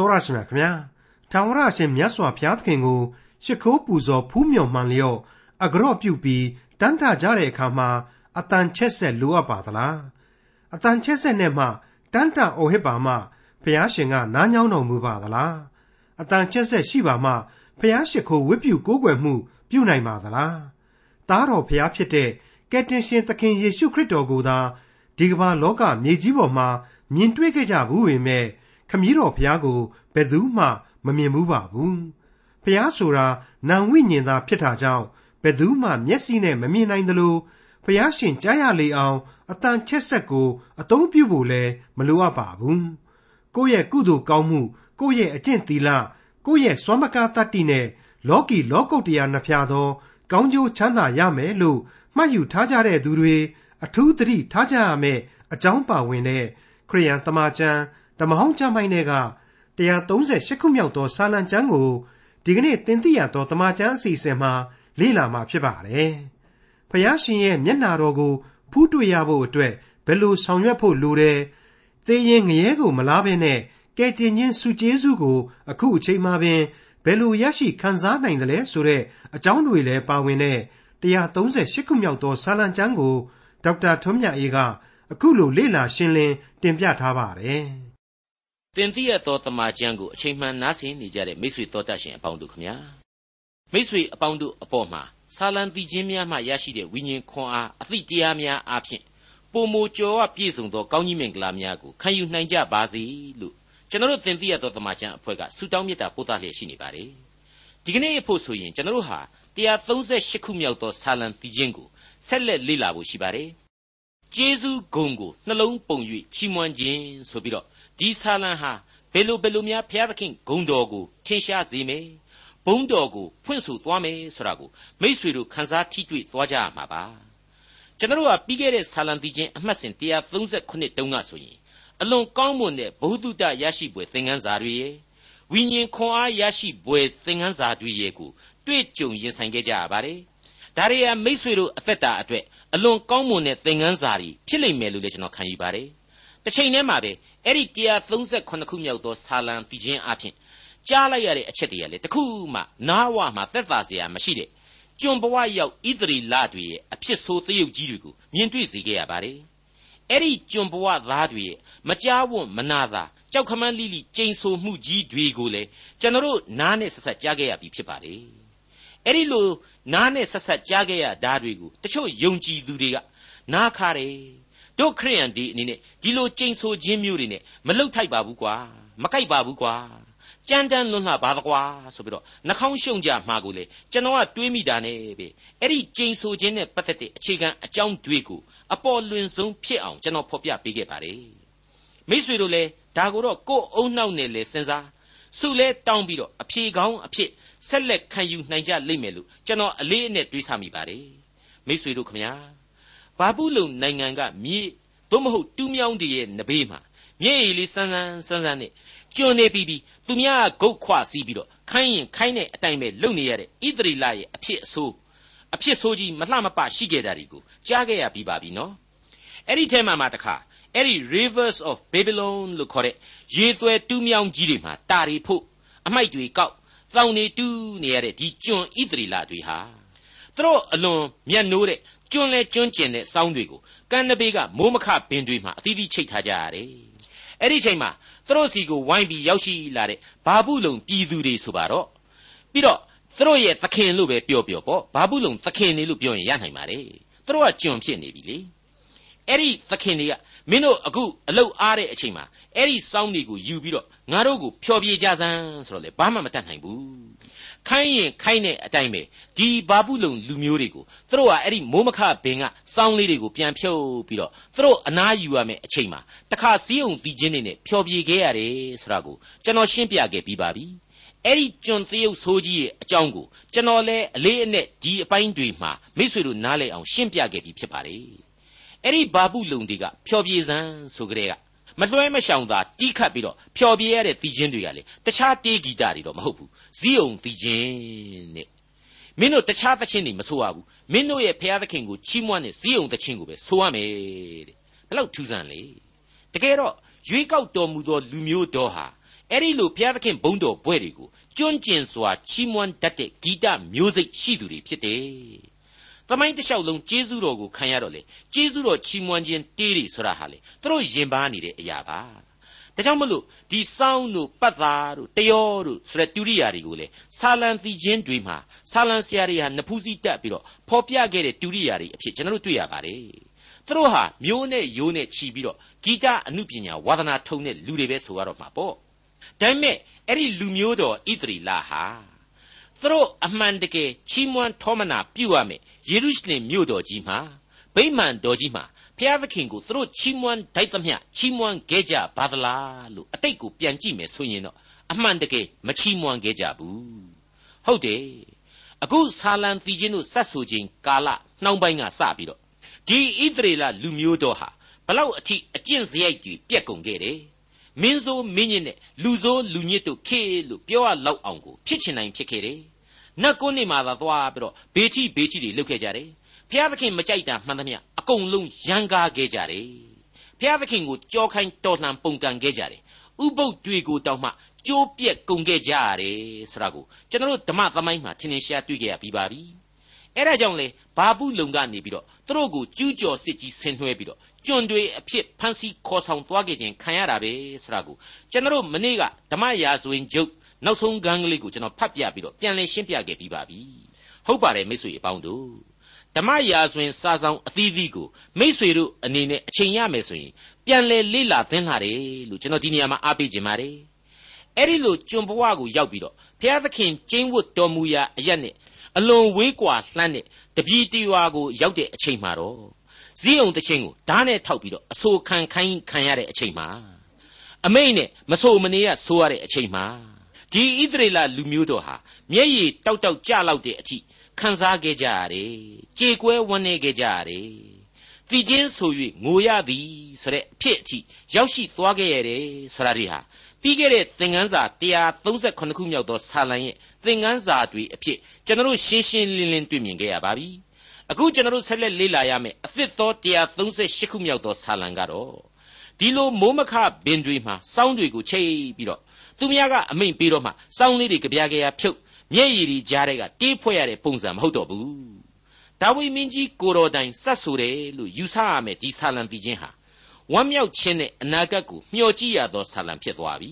တော်ရရှိမြခင်ဗျာထာဝရရှင်မြတ်စွာဘုရားသခင်ကိုရှ िख ိုးပူဇော်ဖူးမြော်မှန်လျော့အကြော့ပြုတ်ပြီးတန်းထကြတဲ့အခါမှာအတန်ချက်ဆက်လိုအပ်ပါသလားအတန်ချက်ဆက်နဲ့မှတန်းတအိုဟစ်ပါမှဘုရားရှင်ကနားညောင်းတော်မူပါသလားအတန်ချက်ဆက်ရှိပါမှဘုရားရှိခိုးဝတ်ပြုကိုးကွယ်မှု ပြုနိုင်ပါသလားသားတော်ဘုရားဖြစ်တဲ့ကယ်တင်ရှင်သခင်ယေရှုခရစ်တော်ကိုသာဒီကမ္ဘာလောကမြေကြီးပေါ်မှာမြင်တွေ့ခဲ့ကြဘူးပေမဲ့ ခမည်းတော်ဘုရားကိုဘယ်သူမှမမြင်ဘူးပါဘူးဘုရားဆိုတာနာဝိညာဉ်သာဖြစ်တာကြောင့်ဘယ်သူမှမျက်စိနဲ့မမြင်နိုင်သလိုဘုရားရှင်ကြားရလေအောင်အတန်ချက်ဆက်ကိုအသုံးပြုဖို့လည်းမလိုအပ်ပါဘူးကိုယ့်ရဲ့ကုသိုလ်ကောင်းမှုကိုယ့်ရဲ့အကျင့်သီလကိုယ့်ရဲ့စွမ်းမကားတတ္တိနဲ့လောကီလောကုတ္တရာနှဖျားသော ကောင်းကျိုးချမ်းသာရမယ်လို့မှတ်ယူထားကြတဲ့သူတွေအထူးသတိထားကြရမယ်အကြောင်းပါဝင်တဲ့ခရိယန်တမန်ကျမ်း ဓမ္မဟောင်းကျမ်းပိုင်းတွေက138ခုမြောက်သောစာလံကျမ်းကိုဒီကနေ့သင်သိရသောတမန်ကျမ်းအစီအစဉ်မှာလေ့လာမှာဖြစ်ပါတယ်။ဖျားရှင်ရဲ့မျက်နာတော်ကိုဖူးတွေ့ရဖို့အတွက်ဘယ်လိုဆောင်ရွက်ဖို့လိုတယ်။သေရင်ငရဲကိုမလားဘဲနဲ့ကဲတင်ချင်းစုကျေးစုကို အခုအချိန်မှပင်ဘယ်လိုရရှိခံစားနိုင်တယ်လဲဆိုတဲ့အကြောင်းတွေလည်းပါဝင်တဲ့138ခုမြောက်သောစာလံကျမ်းကိုဒေါက်တာထွန်းမြတ်အေးကအခုလိုလေ့လာရှင်းလင်းတင်ပြထားပါတယ်။ တင်သိရသောတမန်ကျမ်းကိုအချိန်မှန်နားဆင်နေကြတဲ့မိတ်ဆွေတော်တတ်ရှင်အပေါင်းတို့ခမညာမိတ်ဆွေအပေါင်းတို့အပေါ်မှာဆာလံတီချင်းများမှရရှိတဲ့ဝိညာဉ်ခွန်အားအသည့်တရားများအားဖြင့်ပုံမိုကျော်ဝပြည့်စုံသောကောင်းကြီးမင်္ဂလာများကိုခံယူနိုင်ကြပါစေလို့ကျွန်တော်တို့တင်ပြရသောတမန်ကျမ်းအဖွဲ့ကဆုတောင်းမေတ္တာပို့သလျက်ရှိနေပါတယ်ဒီကနေ့အဖို့ဆိုရင်ကျွန်တော်တို့ဟာ138ခုမြောက်သောဆာလံတီချင်းကိုဆက်လက်လေ့လာဖို့ရှိပါတယ်ကျေးဇူးဂုံကိုနှလုံးပုံ၍ချီးမွမ်းခြင်းဆိုပြီးတော့ ဒီဆာလံဟာဘယ်လိုဘယ်လိုများဘုရားသခင်ဂုံတော်ကိုထင်ရှားစေမယ်ဘုံတော်ကိုဖွင့်ဆိုသွားမယ်ဆိုတာကိုမိษွေတို့ခန်းစားထိတွေ့သွားကြရမှာပါကျွန်တော်ကပြီးခဲ့တဲ့ဆာလံတီချင်းအမှတ်စဉ်138တုန်းကဆိုရင်အလွန်ကောင်းမွန်တဲ့ဘ ഹു တုတရရှိပွဲသင်ခန်းစာတွေရဲ့ဝိညာဉ်ခွန်အားရရှိပွဲသင်ခန်းစာတွေရဲ့ကိုတွေ့ကြုံရင်ဆိုင်ခဲ့ကြရပါတယ်ဒါတွေဟာမိษွေတို့အသက်တာအတွက်အလွန်ကောင်းမွန်တဲ့သင်ခန်းစာတွေဖြစ်လိမ့်မယ်လို့လည်းကျွန်တော်ခံယူပါတယ် တစ်ချိန်တည်းမှာပဲအဲ့ဒီ138ခုမြောက်သောဆာလံပြီးခြင်းအပြင်ကြားလိုက်ရတဲ့အချက်တွေကလေတခုမှနားဝမှာသက်သာစရာမရှိတဲ့ကျွန်ဘဝရောက်ဣသရီလတွေရဲ့အဖြစ်ဆိုးသရုပ်ကြီးတွေကိုမြင်တွေ့စေခဲ့ရပါတယ်အဲ့ဒီကျွန်ဘဝသားတွေရဲ့မကြားဝံ့မနာသာကြောက်ခမန်းလိလိကျိန်ဆိုမှုကြီးတွေကိုလည်းကျွန်တော်တို့နားနဲ့ဆက်ဆက်ကြားခဲ့ရပြီဖြစ်ပါတယ်အဲ့ဒီလိုနားနဲ့ဆက်ဆက်ကြားခဲ့ရဓာတွေကိုတချို့ယုံကြည်သူတွေကနားခါတယ် တို့ခရိယန်ဒီအနေနဲ့ဒီလိုကြိမ်ဆိုခြင်းမျိုးတွေနဲ့မလှုပ်ထိုက်ပါဘူးကွာမကြိုက်ပါဘူးကွာကြမ်းတမ်းလွန်းလှပါသကွာဆိုပြီးတော့နှာခေါင်းရှုံကြမှာကိုလေကျွန်တော်ကတွေးမိတာနဲ့ပဲအဲ့ဒီကြိမ်ဆိုခြင်းနဲ့ပတ်သက်တဲ့အခြေခံအကြောင်းတွေကိုအပေါ်လွင်ဆုံးဖြစ်အောင်ကျွန်တော်ဖော်ပြပေးခဲ့ပါတယ်မိษွေတို့လည်းဒါကိုတော့ကိုယ်အုံနှောက်နဲ့လေစဉ်းစားစုလဲတောင်းပြီးတော့အဖြေကောင်းအဖြစ်ဆက်လက်ခံယူနိုင်ကြလိမ့်မယ်လို့ကျွန်တော်အလေးအနက်တွေးဆမိပါတယ်မိษွေတို့ခမညာ ဘာဘူးလုံနိုင်ငံကမြေသို့မဟုတ်တူးမြောင်းတည်းရဲ့နဘေးမှာမြေရည်လေးစမ်းစမ်းစမ်းစမ်းနဲ့ကျွန်းနေပြီးပြီးသူများကဂုတ်ခွစီးပြီးတော့ခိုင်းရင်ခိုင်းတဲ့အတိုင်းပဲလုပ်နေရတဲ့ဣသရီလရဲ့အဖြစ်အဆိုးအဖြစ်ဆိုးကြီးမလှမပရှိခဲ့တာတွေကိုကြားခဲ့ရပြီးပါပြီနော်အဲ့ဒီထဲမှာမှတခါအဲ့ဒီ rivers of babylon လို့ခေါ်တဲ့ရေသွဲတူးမြောင်းကြီးတွေမှာတာရီဖို့အမိုက်တွေကောက်တောင်နေတူးနေရတဲ့ဒီကျွန်းဣသရီလတွေဟာသူတို့အလွန်မျက်နှိုးတဲ့ ကျွန်းလဲကျွန်းကျင်တဲ့စောင်းတွေကိုကမ်းနဘေးကမိုးမခပင်တွေမှာအသီးသီးချိတ်ထားကြရတယ်အဲ့ဒီချိန်မှာသူတို့စီကိုဝိုင်းပြီးရောက်ရှိလာတဲ့ဘာဘူးလုံပြည်သူတွေဆိုပါတော့ပြီးတော့သူတို့ရဲ့သခင်လို့ပဲပြောပြောပေါ့ဘာဘူးလုံသခင်နေလို့ပြောရင်ရနိုင်ပါတယ်သူတို့ကကျွန်ဖြစ်နေပြီလေအဲ့ဒီသခင်တွေကမင်းတို့အခုအလုတ်အားတဲ့အချိန်မှာအဲ့ဒီစောင်းတွေကိုယူပြီးတော့ငါတို့ကိုဖျော်ပြကြစမ်းဆိုတော့လေဘာမှမတတ်နိုင်ဘူး ခိုင်းရင်ခိုင်းတဲ့အတိုင်းပဲဒီဘာပုလုံလူမျိုးတွေကိုသူတို့ကအဲ့ဒီမိုးမခဘင်ကစောင်းလေးတွေကိုပြန်ဖြုတ်ပြီးတော့သူတို့အနားယူရမယ်အချိန်မှာတခါစည်းုံတီချင်းနေနဲ့ဖျော်ပြခဲ့ရတယ်ဆိုတာကိုကျွန်တော်ရှင်းပြခဲ့ပြီးပါပြီအဲ့ဒီကျွန်သရုပ်ဆိုးကြီးရဲ့အကြောင်းကိုကျွန်တော်လည်းအလေးအနက်ဒီအပိုင်းတွေမှာမိษွေတို့နားလည်အောင်ရှင်းပြခဲ့ပြီးဖြစ်ပါတယ်အဲ့ဒီဘာပုလုံတွေကဖျော်ပြစမ်းဆိုကြတဲ့ကမလွှဲမရှောင်သာတီးခတ်ပြီးတော့ဖျော်ပြရတဲ့တီချင်းတွေကလေတခြားတေးဂီတတွေတော့မဟုတ်ဘူး ဇီးအောင်တီချင်းနဲ့မင်းတို့တခြားသချင်းတွေမဆိုရဘူးမင်းတို့ရဲ့ဖျားသခင်ကိုချီးမွမ်းတဲ့ဇီးအောင်သချင်းကိုပဲဆိုရမယ်တဲ့ဘယ်လောက်ထူးဆန်းလေတကယ်တော့ရွေးကောက်တော်မူသောလူမျိုးတော်ဟာဣအဲ့ဒီလိုဘုရားသခင်ဘုန်းတော်ဘွဲ့တွေကိုကျွန့်ကျင်စွာချီးမွမ်းတတ်တဲ့ဂီတမျိုးစိတ်ရှိသူတွေဖြစ်တယ်။သမိုင်းတစ်လျှောက်လုံးကျေးဇူးတော်ကိုခံရတော့လေကျေးဇူးတော်ချီးမွမ်းခြင်းတေးတွေဆိုတာဟာလေသူတို့ယင်ပါနေတဲ့အရာပါ။ ဒါကြောင့်မလို့ဒီစောင်းတို့ပတ်သားတို့တယောတို့ဆိုတဲ့တူရိယာတွေကိုလေဆာလံသီချင်းတွေမှာဆာလံဆရာတွေဟာနဖူးစည်းတက်ပြီးတော့ဖော်ပြခဲ့တဲ့တူရိယာတွေအဖြစ်ကျွန်တော်တို့တွေ့ရပါတယ်။သူတို့ဟာမျိုးနဲ့ရိုးနဲ့ချီပြီးတော့ဂီတအမှုပညာဝါသနာထုံတဲ့လူတွေပဲဆိုရတော့မှာပေါ့။ဒါပေမဲ့အဲ့ဒီလူမျိုးတော်ဣသရီလဟာသူတို့အမှန်တကယ်ချီးမွမ်းထောမနာပြုရမယ်ယေရုရှလင်မြို့တော်ကြီးမှာဗိမာန်တော်ကြီးမှာ ဖျားသခင်ကိုသူတို့ချီးမွမ်းတိုက်သမျှချီးမွမ်းခဲ့ကြပါသလားလို့အတိတ်ကိုပြန်ကြည့်မယ်ဆိုရင်တော့အမှန်တကယ်မချီးမွမ်းခဲ့ကြဘူးဟုတ်တယ်အခုဆာလံတီချင်းတို့စတ်ဆူခြင်းကာလနှောင်းပိုင်းကစပြီးတော့ဒီဣသရေလလူမျိုးတော်ဟာဘလောက်အထိအကျင့်စရိုက်ကြီးပြက်ကုန်ခဲ့တယ်မင်းဆိုးမင်းညစ်နဲ့လူဆိုးလူညစ်တို့ခေလို့ပြောရလောက်အောင်ကိုဖြစ်ချင်နိုင်ဖြစ်ခဲ့တယ်။နတ်ကုန်းနေမှာသာသွားပြီးတော့ဘေးချိဘေးချိတွေလှုပ်ခဲ့ကြတယ်။ ဖျားသခင်မကြိုက်တာမှန်သမျှအကုန်လုံးရန်ကားခဲ့ကြတယ်။ဖျားသခင်ကိုကြောခိုင်းတော်လှန်ပုန်ကန်ခဲ့ကြတယ်။ဥပုပ်တွေကိုတောင်းမှကြိုးပြက်ကုန်ခဲ့ကြရတယ်ဆိုတာကိုကျွန်တော်ဓမ္မသမိုင်းမှာထင်ထင်ရှားတွေ့ကြရပြီးပါပြီ။အဲဒါကြောင့်လေဘာဘူးလုံကနေပြီးတော့သူတို့ကိုကျူးကျော်စစ်ကြီးဆင်နွှဲပြီးတော့ကျွန်တွေအဖြစ်ဖန်ဆီးခေါ်ဆောင်သွားခဲ့ခြင်းခံရတာပဲဆိုတာကိုကျွန်တော်မနေ့ကဓမ္မရာဇဝင်ကျုပ်နောက်ဆုံးကန်းကလေးကိုကျွန်တော်ဖတ်ပြပြီးတော့ပြန်လည်ရှင်းပြခဲ့ပြီးပါပြီဟုတ်ပါတယ်မိတ်ဆွေအပေါင်းတို့ ဓမ္မရာဇဝင်စာဆောင်အသီးသီးကိုမိတ်ဆွေတို့အနေနဲ့အချိန်ရမယ်ဆိုရင်ပြန်လည်လေ့လာသင်လာတယ်လို့ကျွန်တော်ဒီနေရာမှာအားပေးခြင်းပါတယ်အဲ့ဒီလိုကျွန်ဘဝကိုရောက်ပြီးတော့ဘုရားသခင်ကျင်းဝတ်တော်မူရာအရက်နဲ့အလွန်ဝေးကွာလှမ်းတဲ့တပည့်တရွာကိုရောက်တဲ့အချိန်မှာတော့ဇီးအောင်တချင်းကိုဓာတ်နဲ့ထောက်ပြီးတော့အဆိုခံခိုင်းခံရတဲ့အချိန်မှာအမိတ်နဲ့မဆိုမနေရဆိုရတဲ့အချိန်မှာဒီဣသရေလလူမျိုးတော်ဟာမျက်ရည်တောက်တောက်ကြလောက်တဲ့အထိ ခံစားခဲ့ကြရတယ်ကြေကွဲဝန်းနေခဲ့ကြရတယ်တည်ခြင်းဆို၍ငိုရသည်ဆိုတဲ့အဖြစ်အထိရောက်ရှိသွားခဲ့ရတယ်ဆိုတာတွေဟာပြီးခဲ့တဲ့သင်ခန်းစာ138ခုမြောက်သောဆာလံရဲ့သင်ခန်းစာတွေအဖြစ်ကျွန်တော်ရှင်းရှင်းလင်းလင်းတွေ့မြင်ခဲ့ရပါပြီ။အခုကျွန်တော်တို့ဆက်လက်လေ့လာရမယ်အသစ်သော138ခုမြောက်သောဆာလံကတော့ဒီလိုမိုးမခဘင်တွေမှာစောင်းတွေကိုချိတ်ပြီးတော့သူများကအမိန်ပေးတော့မှစောင်းလေးတွေကြပြကြရဖြုတ် မျက်ရည်တွေကြားတဲ့ကတေးဖွဲ့ရတဲ့ပုံစံမဟုတ်တော့ဘူးဒါဝိမင်းကြီးကိုတော်တိုင်စတ်ဆိုတယ်လို့ယူဆရမယ်ဒီဆာလံပြီးချင်းဟာဝမ်းမြောက်ခြင်းနဲ့အနာဂတ်ကိုမျှော်ကြည့်ရသောဆာလံဖြစ်သွားပြီ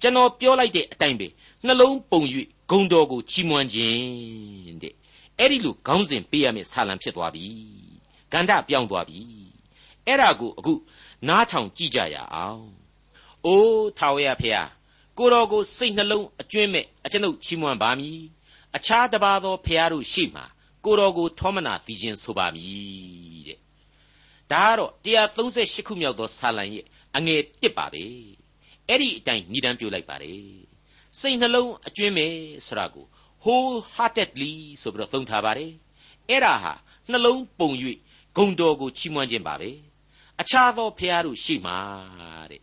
ကျွန်တော်ပြောလိုက်တဲ့အတိုင်းပဲနှလုံးပုံ၍ဂုံတော်ကိုချီးမွမ်းခြင်းတဲ့အဲ့ဒီလိုခေါင်းစဉ်ပေးရမယ့်ဆာလံဖြစ်သွားပြီကန္တပြောင်းသွားပြီအဲ့ဒါကိုအခုနားထောင်ကြည့်ကြရအောင်အိုးထာဝရဖေဟာ ကိုတော်ကိုစိတ်နှလုံးအကျွင်းမဲ့အကျွန်ုပ်ချီးမွမ်းပါမည်အခြားတပါသောဖះတို့ရှိမှကိုတော်ကိုထောမနာသိခြင်းဆိုပါမည်တဲ့ဒါကတော့138ခုမြောက်သောဆာလံရဲ့အငယ်1ပါပဲအဲ့ဒီအတိုင်းညီတန်းပြလိုက်ပါတယ်စိတ်နှလုံးအကျွင်းမဲ့ဆိုတာကို wholeheartedly ဆိုပြီးတော့သုံးထားပါတယ်အဲ့ဒါဟာနှလုံးပုံ၍ဂုံတော်ကိုချီးမွမ်းခြင်းပါပဲအခြားသောဖျားတို့ရှိမှာတဲ့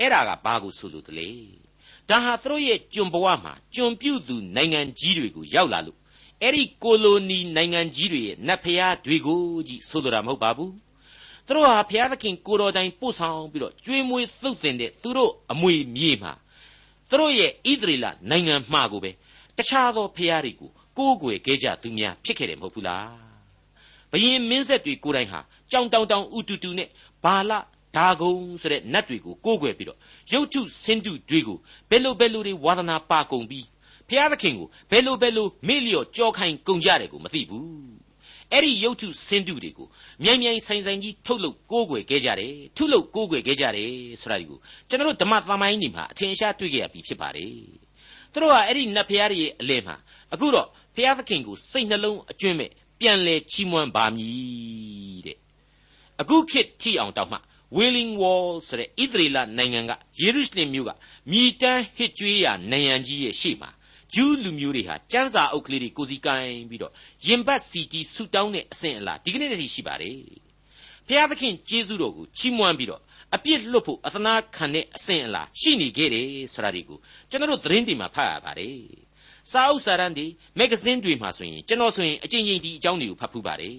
အဲ့ဒါကဘာကိုဆိုလို့တလဲ ဒါဟာသူတို့ရဲ့ကျွန်ဘဝမှာကျွန်ပြုသူနိုင်ငံကြီးတွေကိုရောက်လာလို့အဲ့ဒီကိုလိုနီနိုင်ငံကြီးတွေရဲ့နတ်ဖျားတွေကိုကြီးဆိုလိုတာမဟုတ်ပါဘူးသူတို့ဟာဘုရားသခင်ကိုတော်တိုင်ပို့ဆောင်ပြီးတော့ကျွေးမွေးသုတ်တင်တဲ့သူတို့အမွေမြေမှာသူတို့ရဲ့ဣသရေလနိုင်ငံမှာကိုပဲတခြားသောဖျားတွေကိုကိုးကွယ်ခဲ့ကြသူများဖြစ်ခဲ့တယ်မဟုတ်ဘူးလားဘယင်မင်းဆက်တွေကိုယ်တိုင်ဟာကြောင်တောင်တောင်ဥတူတူနဲ့ဘာလ ဒါဂုံဆိုတဲ့နတ်တွေကိုကိုးကွယ်ပြီးတော့ရုပ်ထုဆင်းတုတွေကိုဘယ်လိုဘယ်လိုတွေဝါသနာပါကုန်ပြီးဖျားသခင်ကိုဘယ်လိုဘယ်လိုမေ့လျော့ကြောခိုင်းကုန်ကြတယ်ကိုမသိဘူးအဲ့ဒီရုပ်ထုဆင်းတုတွေကိုမြိုင်မြိုင်ဆိုင်ဆိုင်ကြီးထုတ်လုပ်ကိုးကွယ်ခဲ့ကြတယ်ထုလုပ်ကိုးကွယ်ခဲ့ကြတယ်ဆိုတာဒီကိုကျွန်တော်တို့ဓမ္မသမိုင်းနေမှာအထင်ရှားတွေ့ကြရပြီဖြစ်ပါတယ်သူတို့ကအဲ့ဒီနတ်ဖျားရဲ့အလယ်မှာအခုတော့ဖျားသခင်ကိုစိတ်နှလုံးအကျွင့်မဲ့ပြန်လဲချီးမွမ်းပါမည်တဲ့အခုခေတ်ထိအောင်တောက်မှ Wailing Wall ဆိုတဲ့ဣသရေလနိုင်ငံကယေရုရှလင်မြို့ကမြည်တမ်းဟစ်ကြွေးရာနိုင်ငံကြီးရဲ့ရှေ့မှာဂျူးလူမျိုးတွေဟာစံစာအုပ်ကလေးတွေကိုစီကိုင်းပြီးတော့ရင်ဘတ်စီတီဆူတောင်းတဲ့အဆင့်အလားဒီကနေ့တည်းရှိပါတယ်ဖျားသခင်ကျေးဇူးတော်ကိုချီးမွမ်းပြီးတော့အပြစ်လွတ်ဖို့အသနာခံတဲ့အဆင့်အလားရှိနေခဲ့တယ်ဆိုတာဒီကိုကျွန်တော်တို့သတင်းတွေမှာဖတ်ရပါတယ်စာအုပ်စာတမ်းတွေမဂ္ဂဇင်းတွေမှာဆိုရင်ကျွန်တော်ဆိုရင်အကျဉ်းချင်းဒီအကြောင်းတွေကိုဖတ်ဖူးပါတယ်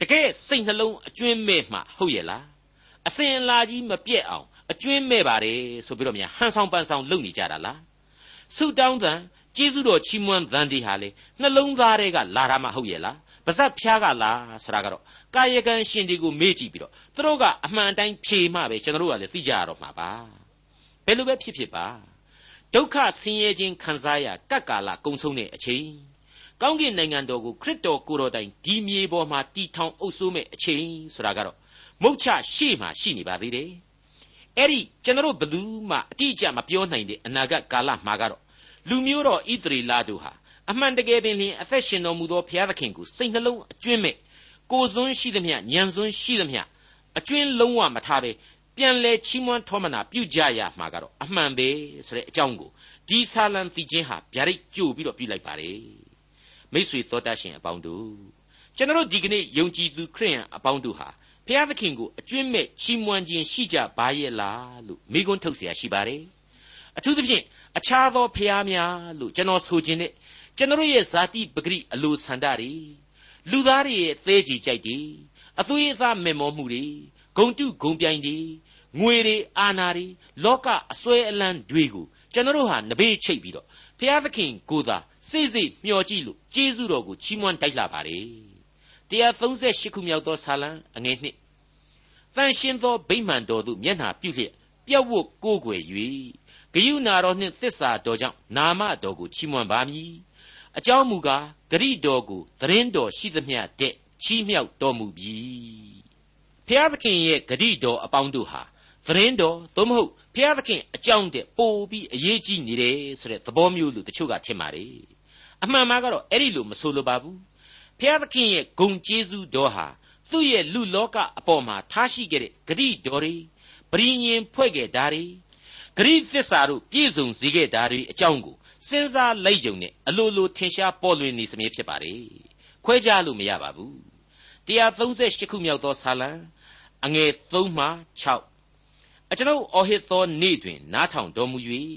တကယ်စိတ်နှလုံးအကျွင်းမဲ့မှဟုတ်ရဲ့လား အစင်အလာကြီးမပြက်အောင်အကျွင်းမဲ့ပါတယ်ဆိုပြီးတော့များဟန်ဆောင်ပန်ဆောင်လုပ်နေကြတာလားဆုတောင်းတန်ကျေးဇူးတော်ချီးမွမ်းသံတွေဟာလေနှလုံးသားတွေကလာတာမှဟုတ်ရဲ့လားပါဇက်ဖျားကလားဆိုတာကတော့ကာယကံရှင်တွေကိုမေ့ကြည့်ပြီးတော့သူတို့ကအမှန်တိုင်းဖြေမှပဲကျွန်တော်တို့ကလည်းသိကြရတော့မှာပါဘယ်လိုပဲဖြစ်ဖြစ်ပါဒုက္ခဆင်းရဲခြင်းခံစားရကပ်ကာလကုံဆုံးတဲ့အချိန်ကောင်းကင်နိုင်ငံတော်ကိုခရစ်တော်ကိုယ်တော်တိုင်ဒီမြေပေါ်မှာတည်ထောင်အုပ်စိုးမဲ့အချိန်ဆိုတာကတော့ မုတ်ချရှေ့မှာရှိနေပါသေးတယ်အဲ့ဒီကျွန်တော်ဘသူမှအတိအကျမပြောနိုင်တဲ့အနာဂတ်ကာလမှာကတော့လူမျိုးတော်ဣသရေလတို့ဟာအမှန်တကယ်ပင်လျှင်အသက်ရှင်တော်မူသောဘုရားသခင်ကိုစိတ်နှလုံးအကျွင့်မဲ့ကိုယ်စွန်းရှိသမျှညံစွန်းရှိသမျှအကျွင့်လုံးဝမထားပဲပြန်လဲချီးမွမ်းထောမနာပြုကြရမှာကတော့အမှန်ပဲဆိုတဲ့အကြောင်းကိုဒီဆာလံတီချင်းဟာဗျာဒိတ်ကြို့ပြီးတော့ပြုလိုက်ပါတယ်မိษွေတော်တတ်ရှင်အပေါင်းတို့ကျွန်တော်ဒီကနေ့ယုံကြည်သူခရိယန်အပေါင်းတို့ဟာ ဘုရားသခင်ကိုအကျွင့်မဲ့ချီးမွမ်းခြင်းရှိကြပါရဲ့လားလို့မိကွန်းထုတ်เสียရှိပါတယ်အထူးသဖြင့်အခြားသောဖျားများလို့ကျွန်တော်ဆိုခြင်းနဲ့ကျွန်တော်ရဲ့ဇာတိပဂရိအလိုဆန္ဒတွေလူသားတွေရဲ့သဲကြီးကြိုက်တွေအသွေးအသားမေမောမှုတွေဂုံတုဂုံပြိုင်တွေငွေတွေအာနာတွေလောကအစွဲအလန်းတွေကိုကျွန်တော်ဟာနဘေးချိတ်ပြီးတော့ဖျားသခင်ကိုသာစိတ်စိတ်မျှော်ကြည့်လို့ကျေးဇူးတော်ကိုချီးမွမ်းတိုက်လာပါတယ်138ခုမြောက်သောဆာလံအငယ်နှစ် တန်ရှင်သောဗိမာန်တော်သို့မျက်နှာပြုလျက်ပြတ်ဝတ်ကိုးကွယ်၍ဂယုနာတော်နှင့်သစ္စာတော်ကြောင့်နာမတော်ကိုချီးမွမ်းပါမည်အကြောင်းမူကားဂရိတော်ကိုသတင်းတော်ရှိသမျှတဲ့ချီးမြှောက်တော်မူပြီဖျားသခင်ရဲ့ဂရိတော်အပေါင်းတို့ဟာသတင်းတော်သို့မဟုတ်ဖျားသခင်အကြောင်းတဲ့ပို့ပြီးအရေးကြီးနေတယ်ဆိုတဲ့သဘောမျိုးလို့တချို့ကထင်ပါတယ်အမှန်မှားကတော့အဲ့ဒီလိုမဆိုလိုပါဘူးဖျားသခင်ရဲ့ဂုံကျေးဇူးတော်ဟာ သူ့ရဲ့လူလောကအပေါ်မှာထားရှိခဲ့တဲ့ဂရိတော်တွေပရိညင်ဖွဲ့ခဲ့တာတွေဂရိသစ္စာတို့ပြည့်စုံစေခဲ့တာတွေအကြောင်းကိုစဉ်းစားလိုက်ုံနဲ့အလိုလိုထင်ရှားပေါ်လွင်နေစမြဲဖြစ်ပါတယ်ခွဲခြားလို့မရပါဘူး138ခုမြောက်သောဆာလံအငယ်3မှ6အကျွန်ုပ်အော်ဟစ်သောနေ့တွင် နားထောင်တော်မူ၍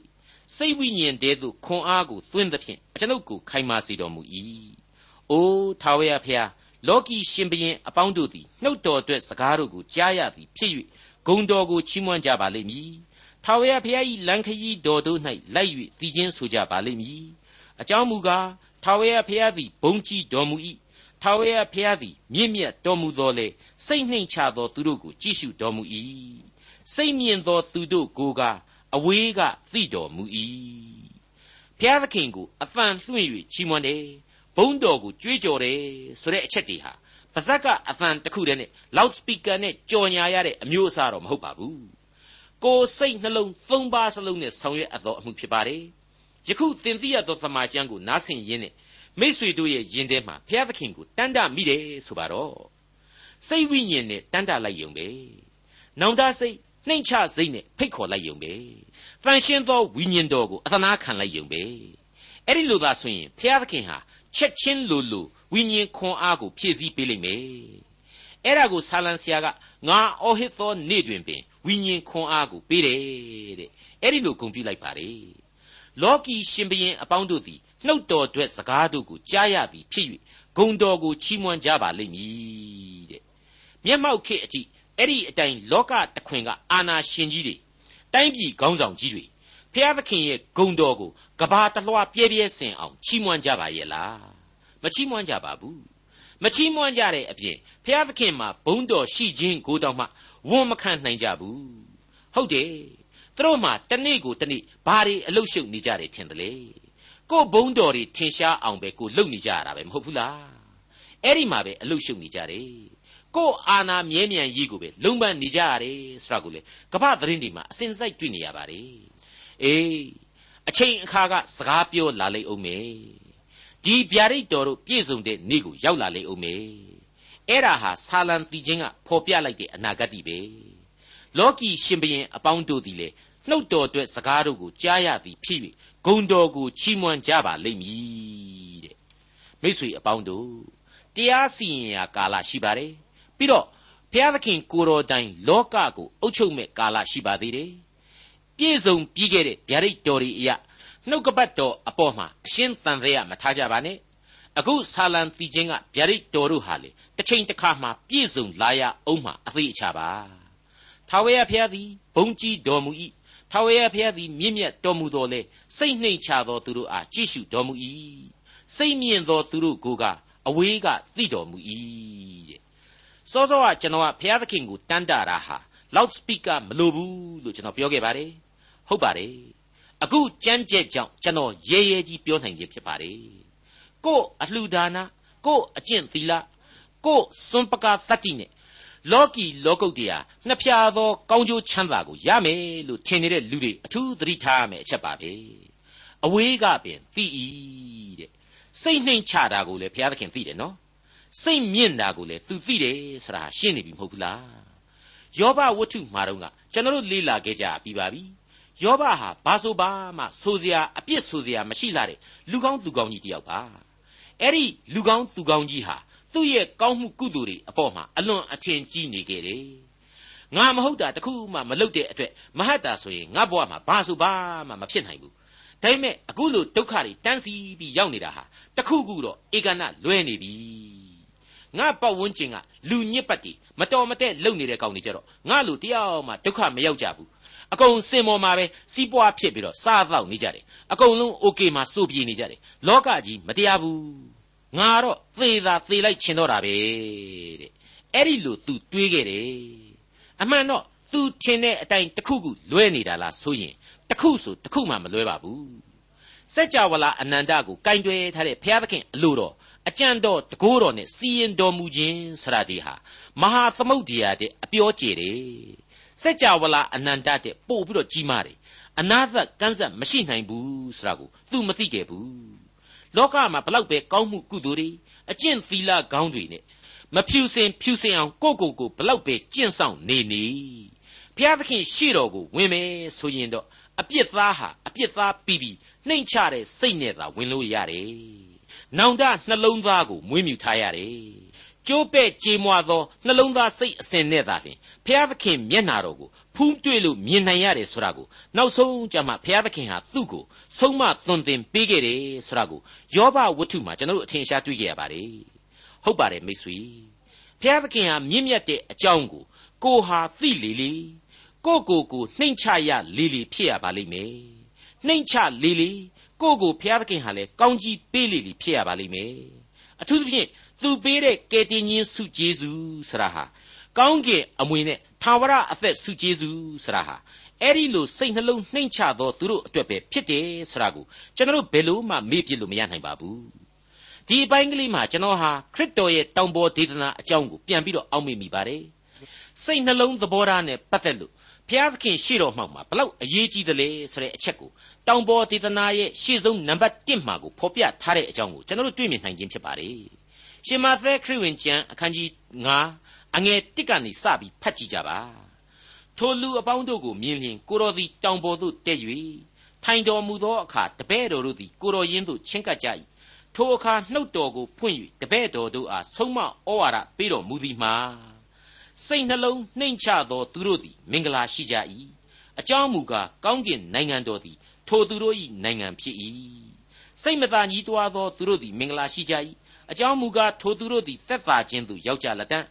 စိတ်ဝိညာဉ်တည်းသို့ခွန်အားကိုသွင်းသဖြင့်အကျွန်ုပ်ကိုခိုင်မာစေတော်မူ၏အိုးထာဝရဖျား လောကီရှင်ဘရင်အပေါင်းတို့သည်နှုတ်တော်အတွက်စကားတို့ကိုကြားရသည်ဖြစ်၍ဂုံတော်ကိုချီးမွမ်းကြပါလိမ့်မည်ထာဝရဘုရား၏လမ်းခရီးတော်တို့၌လိုက်၍တည်ခြင်းဆိုကြပါလိမ့်မည်အကြောင်းမူကားထာဝရဘုရားသည်ဘုံကြီးတော်မူ၏ထာဝရဘုရားသည်မြင့်မြတ်တော်မူသောလေစိတ်နှိမ်ချသောသူတို့ကိုကြည့်ရှုတော်မူ၏စိတ်မြင့်သောသူတို့ကိုကအဝေးကသိတော်မူ၏ဘုရားသခင်ကိုအဖန်လွှင့်၍ချီးမွမ်းတယ် ဘုံတော်ကိုကြွေးကြော်တယ်ဆိုတဲ့အချက်တွေဟာပါဇက်ကအဖန်တစ်ခုတည်းနဲ့ loud speaker နဲ့ကြော်ညာရတဲ့အမျိုးအစားတော့မဟုတ်ပါဘူးကိုယ်စိတ်နှလုံးသုံးပါးစလုံးနဲ့ဆောင်ရွက်အပ်သောအမှုဖြစ်ပါတယ်ယခုသင်သိရသောသမာကျမ်းကိုနားဆင်ရင်းနဲ့မိษွေတို့ရဲ့ယင်ထဲမှာဘုရားသခင်ကိုတန်တမိတယ်ဆိုပါတော့စိတ်ဝိညာဉ်နဲ့တန်တလိုက်ယုံပဲနောင်တစိတ်နှိမ့်ချစိတ်နဲ့ဖိတ်ခေါ်လိုက်ယုံပဲတန်ရှင်းသောဝိညာဉ်တော်ကိုအသနာခံလိုက်ယုံပဲအဲ့ဒီလိုသာဆိုရင်ဘုရားသခင်ဟာ ချက်ချင်းလိုလိုဝိညာဉ်ခွန်အားကိုဖြည့်ဆည်းပေးလိမ့်မယ်အဲ့ဒါကိုဆာလံဆရာကငါအော်ဟစ်သောနေ့တွင်ပင်ဝိညာဉ်ခွန်အားကိုပေးတယ်တဲ့အဲ့ဒီလိုဂုဏ်ပြုလိုက်ပါတယ်လောကီရှင်ဘရင်အပေါင်းတို့သည်နှုတ်တော်အတွက်စကားတို့ကိုကြားရသည်ဖြစ်၍ဂုံတော်ကိုချီးမွမ်းကြပါလိမ့်မည်တဲ့မျက်မှောက်ခေတ်အထိအဲ့ဒီအတိုင်းလောကတခွင်ကအာနာရှင်ကြီးတွေတိုင်းပြည်ခေါင်းဆောင်ကြီးတွေ ဖျားသခင်ရဲ့ဂုံတော်ကိုကဘာတလွှားပြဲပြဲစင်အောင်ချီးမွမ်းကြပါရဲ့လားမချီးမွမ်းကြပါဘူးမချီးမွမ်းကြတဲ့အပြင်ဖျားသခင်မှာဘုန်းတော်ရှိခြင်းကိုတောင်မှဝန်မခံနိုင်ကြဘူးဟုတ်တယ်သူတို့မှတနေ့ကိုတနေ့ဘာတွေအလုရှုပ်နေကြတယ်ထင်တယ်လေကိုဘုံတော်တွေထင်ရှားအောင်ပဲကိုလုံနေကြရတာပဲမဟုတ်ဘူးလားအဲ့ဒီမှာပဲအလုရှုပ်နေကြတယ်ကိုအာနာမြဲမြံရေးကိုပဲလုံပန်းနေကြရတယ်ဆိုတာကိုလေကပ္ပသတင်းတွေမှာအစဉ်စိုက်တွေ့နေရပါတယ် အေးအချိန်အခါကစကားပြောလာလိမ့်အောင်မယ်ဒီဗျာဒိတ်တော်တို့ပြည့်စုံတဲ့နေ့ကိုရောက်လာလိမ့်အောင်မယ်အဲ့ဒါဟာဆာလံတီချင်းကဖော်ပြလိုက်တဲ့အနာဂတ်တည်းပဲလောကီရှင်ဘရင်အပေါင်းတို့သည်လေနှုတ်တော်အတွက်စကားတို့ကိုကြားရသည်ဖြစ်၍ဂုံတော်ကိုချီးမွမ်းကြပါလိမ့်မည်တဲ့မိတ်ဆွေအပေါင်းတို့တရားစီရင်ရာကာလရှိပါတယ်ပြီးတော့ဘုရားသခင်ကိုတော်တိုင်လောကကိုအုပ်ချုပ်မဲ့ကာလရှိပါသေးတယ် ပြည့်စုံပြီးခဲ့တဲ့ဗျာဒိတ်တော်တွေအရာနှုတ်ကပတ်တော်အပေါ်မှာအရှင်းတန်သေးရမထားကြပါနဲ့အခုဆာလံတီချင်းကဗျာဒိတ်တော်တို့ဟာလေတစ်ချိန်တစ်ခါမှပြည့်စုံလာရအောင်မှအသေးအချပါထာဝရဘုရားသည်ဘုံကြီးတော်မူ၏ထာဝရဘုရားသည်မြင့်မြတ်တော်မူတော်လေစိတ်နှိမ်ချသောသူတို့အားကြည့်ရှုတော်မူ၏စိတ်မြင့်သောသူတို့ကိုကအဝေးကသိတော်မူ၏တဲ့စောစောကကျွန်တော်ကဘုရားသခင်ကိုတန်တာတာဟာ loud speaker မလိုဘူးလို့ကျွန်တော်ပြောခဲ့ပါတယ် ဟုတ်ပါတယ်အခုကြမ်းကြက်ကြောင့်ကျွန်တော်ရဲရဲကြီးပြောနိုင်ခြင်းဖြစ်ပါတယ်ကို့အလှူဒါနကို့အကျင့်သီလကို့စွန်ပကာတတိနဲ့လောကီလောကုတ်တရားနှစ်ဖြာသောကောင်းကျိုးချမ်းသာကိုရမယ်လို့ထင်နေတဲ့လူတွေအထူးသတိထားရမယ်အချက်ပါပဲအဝေးကပင်သိ၏တဲ့စိတ်နှိမ်ချတာကိုလည်းဘုရားသခင်သိတယ်နော်စိတ်မြင့်တာကိုလည်းသူသိတယ်ဆိုတာရှင်းနေပြီမဟုတ်ဘူးလားယောဘဝတ္ထုမှာတော့ကကျွန်တော်တို့လေ့လာခဲ့ကြပြီးပါပြီ ယောဘဟာဘာဆိုဘာမှဆိုစရာအပြစ်ဆိုစရာမရှိလာတဲ့လူကောင်းသူကောင်းကြီးတယောက်ပါအဲ့ဒီလူကောင်းသူကောင်းကြီးဟာသူ့ရဲ့ကောင်းမှုကုသိုလ်တွေအပေါ်မှာအလွန်အထင်ကြီးနေခဲ့တယ်ငါမဟုတ်တာတခုမှမလုပ်တဲ့အတွက်မဟတ်တာဆိုရင်ငါဘဝမှာဘာဆိုဘာမှမဖြစ်နိုင်ဘူးဒါပေမဲ့အခုလိုဒုက္ခတွေတန်းစီပြီးရောက်နေတာဟာတခုခုတော့ဧကနာလွဲနေပြီငါပတ်ဝန်းကျင်ကလူညစ်ပတ်တီမတော်မတဲ့လုံနေတဲ့ကောင်တွေကြတော့ငါလူတယောက်မှဒုက္ခမရောက်ကြဘူး အကုန်စင်ပေါ်မှာပဲစီးပွားဖြစ်ပြီးတော့စားတော့နေကြတယ်အကုန်လုံး okay မှာစိုးပြေနေကြတယ်လောကကြီးမတရားဘူးငါတော့သေတာသေလိုက်ချင်တော့တာပဲတဲ့အဲ့ဒီလို तू တွေးခဲ့တယ်အမှန်တော့ तू ထင်တဲ့အတိုင်းတစ်ခုခုလွဲနေတာလားဆိုရင်တစ်ခုဆိုတစ်ခုမှမလွဲပါဘူးစัจ java လာအနန္တကိုကင်တွယ်ထားတဲ့ဘုရားသခင်အလိုတော်အကြံတော်တကိုးတော်နဲ့စီရင်တော်မူခြင်းဆရာဒီဟာမဟာသမုတ်တရားတဲ့အပြောကျေတယ် စัจ java လာအနန္တတဲ့ပို့ပြီးတော့ကြီးမားတယ်အနာသကန်းဆက်မရှိနိုင်ဘူးဆိုတာကို तू မသိခဲ့ဘူးလောကမှာဘလောက်ပဲကောင်းမှုကုသိုလ်တွေအကျင့်သီလကောင်းတွေနဲ့မဖြူစင်ဖြူစင်အောင်ကိုကိုကိုဘလောက်ပဲကျင့်ဆောင်နေနေဘုရားသခင်ရှေ့တော်ကိုဝင်မယ်ဆိုရင်တော့အပြစ်သားဟာအပြစ်သားပြီးပြီးနှိမ်ချတဲ့စိတ်နဲ့သာဝင်လို့ရတယ်။နောင်တနှလုံးသားကိုမွေးမြူထားရတယ်။ ကျိုးပဲ့ကြေမွသောနှလုံးသားစိတ်အစဉ်နဲ့သာလျှင်ဘုရားသခင်မျက်နာတော်ကိုဖူးတွေ့လို့မြင်နိုင်ရတယ်ဆိုတာကိုနောက်ဆုံးကြမှာဘုရားသခင်ဟာသူ့ကိုဆုံးမသွန်သင်ပေးခဲ့တယ်ဆိုတာကိုယောဘဝတ္ထုမှာကျွန်တော်တို့အထင်ရှားတွေ့ကြရပါတယ်ဟုတ်ပါတယ်မိတ်ဆွေဘုရားသခင်ဟာမြင့်မြတ်တဲ့အကြောင်းကိုကိုဟာသိလေလေကိုကိုကိုနှိမ်ချရလေလေဖြစ်ရပါလိမ့်မယ်နှိမ်ချလေလေကိုကိုဘုရားသခင်ဟာလည်းကောင်းကြီးပေးလေလေဖြစ်ရပါလိမ့်မယ်အထူးသဖြင့် သူပေးတဲ့ကယ်တင်ရှင်စုကျေးဇူးဆရာဟာကောင်းကင်အမွေနဲ့ထာဝရအသက်စုကျေးဇူးဆရာဟာအဲ့ဒီလိုစိတ်နှလုံးနှိမ်ချသောသူတို့အတွက်ပဲဖြစ်တယ်ဆိုတာကိုကျွန်တော်တို့ဘယ်လို့မှမေ့ပြစ်လို့မရနိုင်ပါဘူးဒီအပိုင်းကလေးမှာကျွန်တော်ဟာခရစ်တော်ရဲ့တောင်ပေါ်ဒေသနာအကြောင်းကိုပြန်ပြီးတော့အောက်မေ့မိပါတယ်စိတ်နှလုံးသဘောထားနဲ့ပတ်သက်လို့ဘုရားသခင်ရှေ့တော်မှောက်မှာဘလောက်အရေးကြီးတယ်လဲဆိုတဲ့အချက်ကိုတောင်ပေါ်ဒေသနာရဲ့ရှေ့ဆုံးနံပါတ်1မှာကိုဖော်ပြထားတဲ့အကြောင်းကိုကျွန်တော်တို့တွေ့မြင်နိုင်ခြင်းဖြစ်ပါတယ် ရှင်မာသဲခရစ်ဝင်ကျမ်းအခန်းကြီး9အငယ်တစ်ကနေစပြီးဖတ်ကြည့်ကြပါထိုလူအပေါင်းတို့ကိုမြင်လျင်ကိုတော်သည်တောင်ပေါ်သို့တက်၍ထိုင်တော်မူသောအခါတပည့်တော်တို့သည်ကိုတော်ရင်းသို့ချဉ်ကပ်ကြ၏ထိုအခါနှုတ်တော်ကိုဖွင့်၍တပည့်တော်တို့အားဆုံးမဩဝါဒပေးတော်မူသည်မှာစိတ်နှလုံးနှိမ်ချသောသူတို့သည်မင်္ဂလာရှိကြ၏အကြောင်းမူကားကောင်းကင်နိုင်ငံတော်သည်ထိုသူတို့၏နိုင်ငံဖြစ်၏စိတ်မသာညှိတွားသောသူတို့သည်မင်္ဂလာရှိကြ၏ အကြောင်းမူကားထိုသူတို့သည်သက်သာခြင်းသို့ရောက်ကြလက်တံ့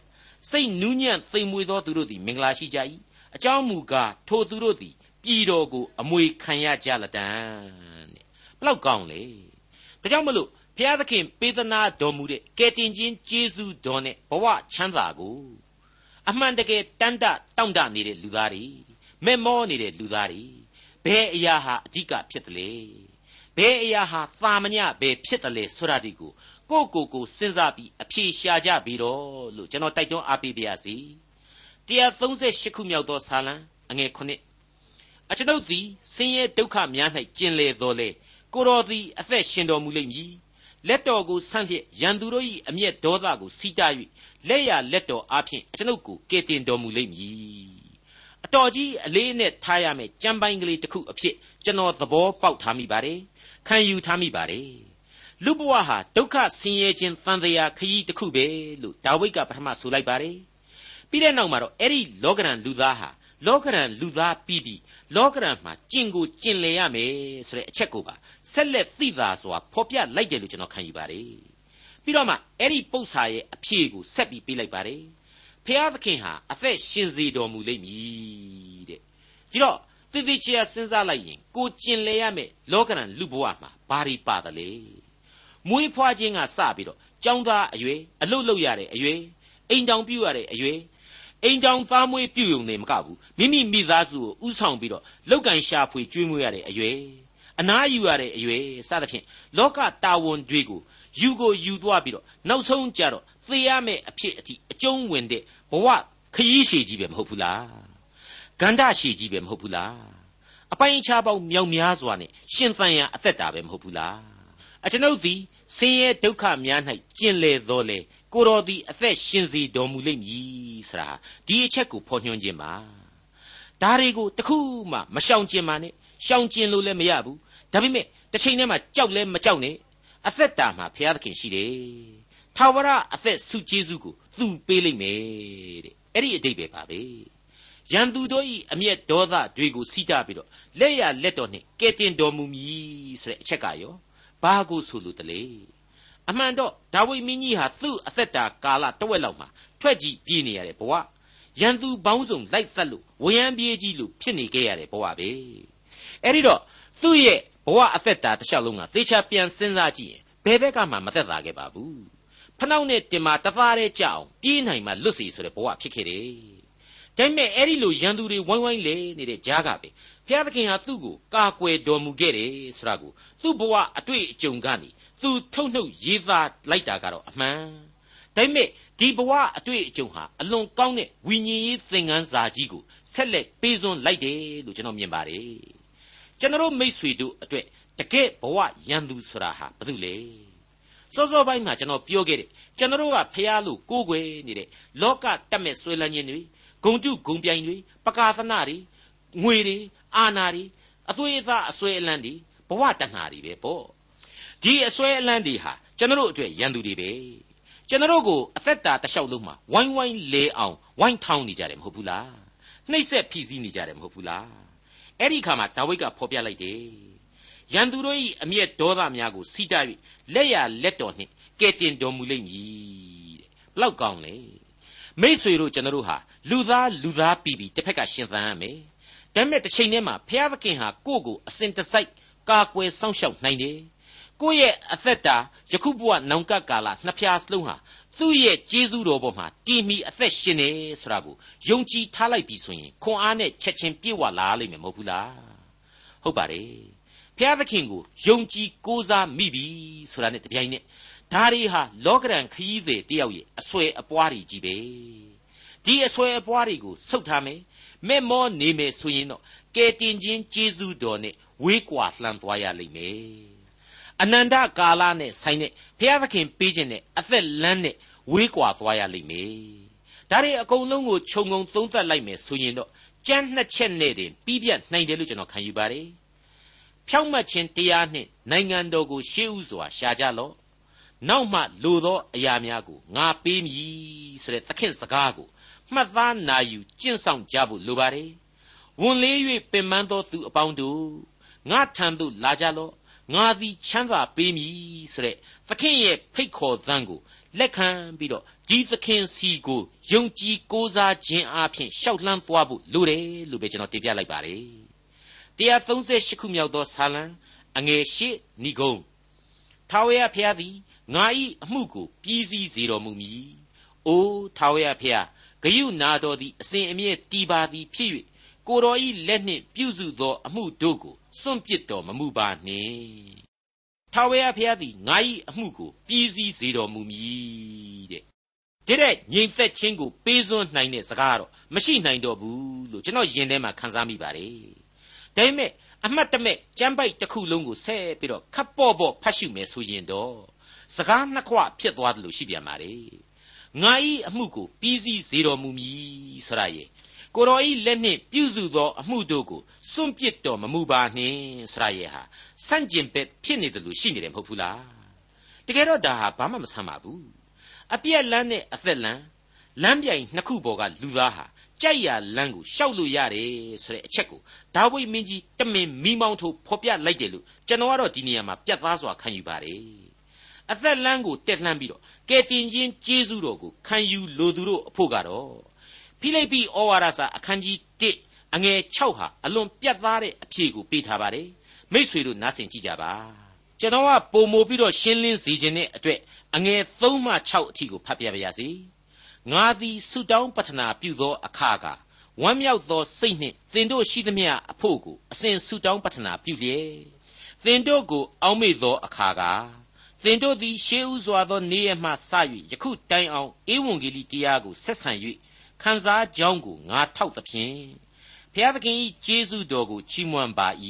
စိတ်နူးညံ့သိမ်မွေ့သောသူတို့သည်မင်္ဂလာရှိကြ၏အကြောင်းမူကားထိုသူတို့သည်ပြည်တော်ကိုအမွေခံရကြလတံတဲ့ဘလောက်ကောင်းလေဒါကြောင့်မလို့ဘုရားသခင်ပေးသနာတော်မူတဲ့ကယ်တင်ခြင်းကျေးဇူးတော်နဲ့ဘဝချမ်းသာကိုအမှန်တကယ်တန်တတောင့်တနေတဲ့လူသားတွေမဲ့မောနေတဲ့လူသားတွေဘယ်အရာဟာအဓိကဖြစ်တယ်လဲဘယ်အရာဟာသာမညဘယ်ဖြစ်တယ်လဲဆိုတာဒီကို ကိုကိုကိုစဉ်းစားပြီးအဖြေရှာကြပြီတော့လို့ကျွန်တော်တိုက်တွန်းအားပေးပါရစေ138ခုမြောက်သောဇာလံအငယ်9အကျွန်ုပ်သည်ဆင်းရဲဒုက္ခများ၌ကျင်လေတော်လေကိုတော်သည်အသက်ရှင်တော်မူလိမ့်မည်လက်တော်ကိုဆန့်လျက်ရန်သူတို့၏အမျက်ဒေါသကိုစီးတား၍လက်ရလက်တော်အားဖြင့်အကျွန်ုပ်ကိုကယ်တင်တော်မူလိမ့်မည်အတော်ကြီးအလေးနဲ့ထားရမယ်ကြံပိုင်းကလေးတစ်ခုအဖြစ်ကျွန်တော်သဘောပေါက်ထားမိပါတယ်ခံယူထားမိပါတယ် လူဘဝဟာဒုက္ခဆင်းရဲခြင်းတန်တရားခရီးတစ်ခုပဲလို့ဒါဝိဒ်ကပထမဆိုလိုက်ပါတယ်ပြီးတဲ့နောက်မှာတော့အဲ့ဒီလောကရန်လူသားဟာလောကရန်လူသားပြီးပြီးလောကရန်မှာကျင့်ကိုကျင့်လေရမယ်ဆိုတဲ့အချက်ကိုပါဆက်လက်သိသာစွာဖော်ပြလိုက်တယ်လို့ကျွန်တော်ခံယူပါတယ်ပြီးတော့မှအဲ့ဒီပု္ပ္ပာရဲ့အဖြေကိုဆက်ပြီးပေးလိုက်ပါတယ်ဖျားသခင်ဟာအသက်ရှင်စေတော်မူလိမ့်မည်တဲ့ဒီတော့တည်တည်ချာစဉ်းစားလိုက်ရင်ကိုကျင်လေရမယ်လောကရန်လူဘဝမှာဘာတွေပါသလဲ မွေးဖွားခြင်းကစပြီးတော့ကျောင်းသားအရွယ်အလုတ်လုတ်ရတဲ့အရွယ်အိမ်တောင်ပြုတ်ရတဲ့အရွယ်အိမ်တောင်သားမွေးပြုတ်ုံနေမကဘူးမိမိမိသားစုကိုဥဆောင်ပြီးတော့လောက်ကန်ရှာဖွေကျွေးမွေးရတဲ့အရွယ်အနားယူရတဲ့အရွယ်စသဖြင့်လောကတာဝန်တွေကိုယူကိုယူသွားပြီးတော့နောက်ဆုံးကြတော့သေရမယ့်အဖြစ်အထိအကျုံးဝင်တဲ့ဘဝခရီးရှည်ကြီးပဲမဟုတ်ဘူးလားဂန္ဓရှည်ကြီးပဲမဟုတ်ဘူးလားအပိုင်းအခြားပေါင်းမြောက်များစွာနဲ့ရှင်သန်ရအသက်တာပဲမဟုတ်ဘူးလားအကျွန်ုပ်သည် ဆင်းရဲဒုက္ခများ၌ကျင်လေတော်လေကိုတော်သည်အသက်ရှင်စေတော်မူလိမ့်မည်ဆိုတာဒီအချက်ကိုဖော်ညွှန်းခြင်းပါဒါတွေကိုတခုမှမရှောင်ကျင်ပါနဲ့ရှောင်ကျင်လို့လည်းမရဘူးဒါပေမဲ့တစ်ချိန်တည်းမှာကြောက်လဲမကြောက်နဲ့အသက်တာမှာဘုရားသခင်ရှိတယ်ထာဝရအသက်ဆုကျေးဇူးကိုသူပေးလိမ့်မယ်တဲ့အဲ့ဒီအတိတ်ပဲပါပဲရန်သူတို့၏အမျက်ဒေါသတွေကိုစီးတာပြီးတော့လက်ရလက်တော်နှင့်ကဲတင်တော်မူမည်ဆိုတဲ့အချက်ကရော ဘာကိုဆိုလိုတလဲအမှန်တော့ဒါဝိမင်းကြီးဟာသူ့အသက်တာကာလတဝက်လောက်မှာထွက်ကြည့်ပြေးနေရတဲ့ဘဝရန်သူပေါင်းစုံလိုက်သက်လို့ဝရမ်းပြေးကြီးလို့ဖြစ်နေခဲ့ရတဲ့ဘဝပဲအဲ့ဒီတော့သူ့ရဲ့ဘဝအသက်တာတစ်လျှောက်လုံးကသေချာပြန်စဉ်းစားကြည့်ရင်ဘယ်ဘက်ကမှမသက်သာခဲ့ပါဘူးဖနှောက်နဲ့တင်မာတသားတဲ့ကြအောင်ပြေးနိုင်မှလွတ်စီဆိုတဲ့ဘဝဖြစ်ခဲ့တယ် ဒါပေမဲ့အဲ့ဒီလိုရန်သူတွေဝိုင်းဝိုင်းလေနေတဲ့ကြားကပဲဘုရားသခင်ဟာသူ့ကိုကာကွယ်တော်မူခဲ့တယ်ဆိုတာကိုသူ့ဘဝအတွေ့အကြုံကနေသူထုတ်နှုတ်ရေးသားလိုက်တာကတော့အမှန်ဒါပေမဲ့ဒီဘဝအတွေ့အကြုံဟာအလွန်ကောင်းတဲ့ဝိညာဉ်ရေးသင်ခန်းစာကြီးကိုဆက်လက်ပေးစွန်းလိုက်တယ်လို့ကျွန်တော်မြင်ပါတယ်ကျွန်တော်မိษွေတို့အတွက်တကယ်ဘဝရန်သူဆိုတာဟာဘာလို့လဲစောစောပိုင်းမှာကျွန်တော်ပြောခဲ့တယ်ကျွန်တော်ကဖះလို့ကိုးကွယ်နေတဲ့လောကတက်မဲ့ဆွဲလန်းခြင်းတွေ ဂုံတုဂုံပြိုင်တွေပကာသနာတွေငွေတွေအာနာတွေအသွေးအသားအဆွဲအလန်းတွေဘဝတဏှာတွေပဲပေါ့ဒီအစွဲအလန်းတွေဟာကျွန်တော်တို့အတွက်ရန်သူတွေပဲကျွန်တော်တို့ကိုအသက်တာတစ်လျှောက်လုံးမှာဝိုင်းဝိုင်းလဲအောင်ဝိုင်းထောင်းနေကြတယ်မဟုတ်ဘူးလားနှိပ်စက်ဖိစီးနေကြတယ်မဟုတ်ဘူးလားအဲ့ဒီခါမှာဒါဝိဒ်ကဖော်ပြလိုက်တယ်ရန်သူတို့၏အမျက်ဒေါသများကိုစီးတာ၍လက်ရလက်တော်နှင့်ကဲတင်တော်မူလိမ့်မည်တဲ့ဘလောက်ကောင်းလဲ မိษွေတို့ကျွန်တော်တို့ဟာလူသားလူသားပြီပြီတစ်ဖက်ကရှင်သန်ရမယ်ဒါပေမဲ့တစ်ချိန်တည်းမှာဘုရားသခင်ဟာကိုယ့်ကိုအစဉ်တစိုက်ကာကွယ်စောင့်ရှောက်နိုင်တယ်ကိုယ့်ရဲ့အသက်တာယခုဘဝနောင်ကကာလနှစ်ဖြာစလုံးဟာသူ့ရဲ့ကျေးဇူးတော်ပေါ်မှာတည်မီအသက်ရှင်နေဆိုတာကိုယုံကြည်ထားလိုက်ပြီဆိုရင်ခွန်အားနဲ့ချက်ချင်းပြေဝလာလိမ့်မယ်မဟုတ်ဘူးလားဟုတ်ပါတယ်ဖျားသခင်ကိုယုံကြည်ကိုးစားမိပြီဆိုတာနဲ့တပြိုင်နက် ဒါတွေဟာလောကရန်ခရီးသည်တယောက်ရဲ့အဆွဲအပွားတွေကြီးပဲဒီအဆွဲအပွားတွေကိုဆုတ်ထားမယ်မဲ့မောနေမယ်ဆိုရင်တော့ကဲတင်ချင်းကျေးဇူးတော်နဲ့ဝေးကွာလှမ်းသွားရလိမ့်မယ်အနန္တကာလနဲ့ဆိုင်တဲ့ဘုရားသခင်ပေးခြင်းနဲ့အသက်လမ်းနဲ့ဝေးကွာသွားရလိမ့်မယ်။ဒါတွေအကုန်လုံးကိုခြုံငုံသုံးသပ်လိုက်မယ်ဆိုရင်တော့ကြမ်းနှစ်ချက်နဲ့တင်ပြီးပြတ်နိုင်တယ်လို့ကျွန်တော်ခံယူပါတယ်။ဖြောင့်မတ်ခြင်းတရားနှင့်နိုင်ငံတော်ကိုရှေးဥစွာရှာကြလော့။ နောက်မှလိုသောအရာများကိုငါပေးမည်ဆိုတဲ့သခင်စကားကိုမှတ်သားနာယူကျင့်ဆောင်ကြဖို့လိုပါတယ်။ဝန်လေး၍ပင်ပန်းသောသူအပေါင်းတို့ငါထံသို့လာကြလော့ငါသည်ချမ်းသာပေးမည်ဆိုတဲ့သခင်ရဲ့ဖိတ်ခေါ်သံကိုလက်ခံပြီးတော့ဒီသခင်စီကိုယုံကြည်ကိုးစားခြင်းအပြင်ရှောက်လှမ်းသွားဖို့လိုတယ်လို့ပဲကျွန်တော်တင်ပြလိုက်ပါတယ်138ခုမြောက်သောဆာလံအငယ်၈ဏိဂုံထာဝရဘုရားသည် ငါ၏အမှုကိုပြီးစီးစေတော်မူမည်။အိုထာဝရဘုရားဂယုနာတော်သည်အစဉ်အမြဲတည်ပါသည်ဖြစ်၍ကိုတော်ဤလက်နှင့်ပြုစုသော အမှုတို့ကိုစွန့်ပစ်တော်မမူပါနှင့်ထာဝရဘုရားသည်ငါ၏အမှုကိုပြည်စည်းစေတော်မူမည်တဲ့ဒီတဲ့ငြိမ်သက်ခြင်းကိုပေးစွန်းနိုင်တဲ့စကားတော့မရှိနိုင်တော့ဘူးလို့ကျွန်တော်ယင်ထဲမှာခန်းစားမိပါတယ်ဒါပေမဲ့အမှတ်တမဲ့ကြမ်းပိုက်တစ်ခုလုံးကိုဆက်ပြီးတော့ခပ်ပေါ့ပေါ့ဖတ်ရှုမယ်ဆိုရင်တော့ စကားနှစ်ခွဖြစ်သွားတယ်လို့ရှိပြန်ပါလေငါ၏အမှုကိုပြီးစည်းစေတော်မူမည်ဆရာရဲ့ကိုတော်ဤလက်နှင့်ပြုစုသောအမှုတို့ကိုစွန့်ပစ်တော်မမူပါနှင့်ဆရာရဲ့ဟာဆန့်ကျင်ဘက်ဖြစ်နေတယ်လို့ရှိနေတယ်မဟုတ်ဘူးလားတကယ်တော့ဒါဟာဘာမှမဆမ်းပါဘူးအပြက်လန်းနဲ့အသက်လန်းလမ်းပြိုင်နှစ်ခုပေါ်ကလူသားဟာကြိုက်ရလမ်းကိုရှောက်လို့ရတယ်ဆိုတဲ့အချက်ကိုဒါဝိမင်းကြီးတမင်မိမောင်းထိုးဖော်ပြလိုက်တယ်လို့ကျွန်တော်ကတော့ဒီနေရာမှာပြတ်သားစွာခံယူပါတယ် အသက်လမ်းကိုတက်လှမ်းပြီးတော့ကဲတင်ချင်းကျေးဇူးတော်ကိုခံယူလိုသူတို့အဖို့ကတော့ဖိလိပ္ပိဩဝါဒစာအခန်းကြီး1အငယ်6ဟာအလွန်ပြတ်သားတဲ့အဖြေကိုပေးထားပါတယ်မိษွေတို့နားဆင်ကြည့်ကြပါကျွန်တော်ကပုံမိုပြီးတော့ရှင်းလင်းစေခြင်းနဲ့အတွက်အငယ်3မှ6အထိကိုဖတ်ပြပါရစေငါသည်ဆုတောင်းပတနာပြုသောအခါကဝမ်းမြောက်သောစိတ်နှင့်သင်တို့ရှိသမျှအဖို့ကိုအစဉ်ဆုတောင်းပတနာပြုလျက်သင်တို့ကိုအောက်မေ့သောအခါက သင်တို့သည်ရှေးဥစွာသောနေ့ရက်မှစ၍ယခုတိုင်အောင်ဧဝံဂေလိတရားကိုဆက်ဆံ၍ခံစားကြောင်းကိုငါထောက်သဖြင့်ဘုရားသခင်၏ကျေးဇူးတော်ကိုချီးမွမ်းပါ၏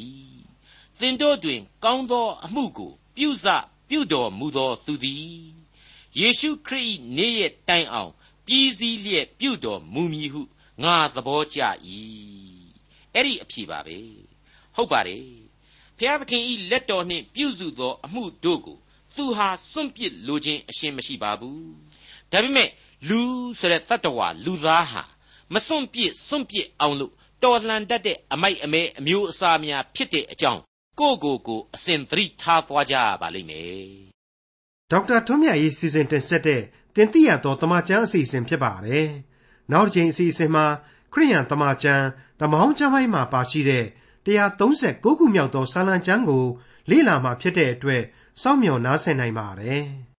သင်တို့တွင် ကောင်းသောအမှုကို ပြုစပြုတော်မူသောသူသည်ယေရှုခရစ်၏နေ့ရက်တိုင်အောင်ပြည်စည်းလျက်ပြုတော်မူမည်ဟုငါသဘောကျ၏အဲ့ဒီအဖြေပါပဲဟုတ်ပါတယ်ဖျားသခင်ဤလက်တော်နှင့်ပြုစုသောအမှုတို့ကို သူဟာစွန့်ပစ်လိုခြင်းအရှင်းမရှိပါဘူးဒါပေမဲ့လူဆိုတဲ့တတ္တဝါလူသားဟာမစွန့်ပစ်စွန့်ပစ်အောင်လို့တော်လှန်တတ်တဲ့အမိုက်အမဲအမျိုးအစားများဖြစ်တဲ့အကြောင်းကိုကိုကိုအစဉ်သတိထားသွားကြပါလိမ့်မယ်ဒေါက်တာထွန်းမြတ်ရေးစီစဉ်တင်ဆက်တဲ့တင်ပြရသောတမချန်းအစီအစဉ်ဖြစ်ပါတယ်နောက်တစ်ချိန်အစီအစဉ်မှာခရိယန်တမချန်းဓမ္မဟောင်းကျမ်းပိုင်းမှာပါရှိတဲ့139ခုမြောက်သောစာလံကျမ်းကိုလေ့လာမှာဖြစ်တဲ့အတွက် စောင့်မျှော်နားဆင်နိုင်ပါတယ်။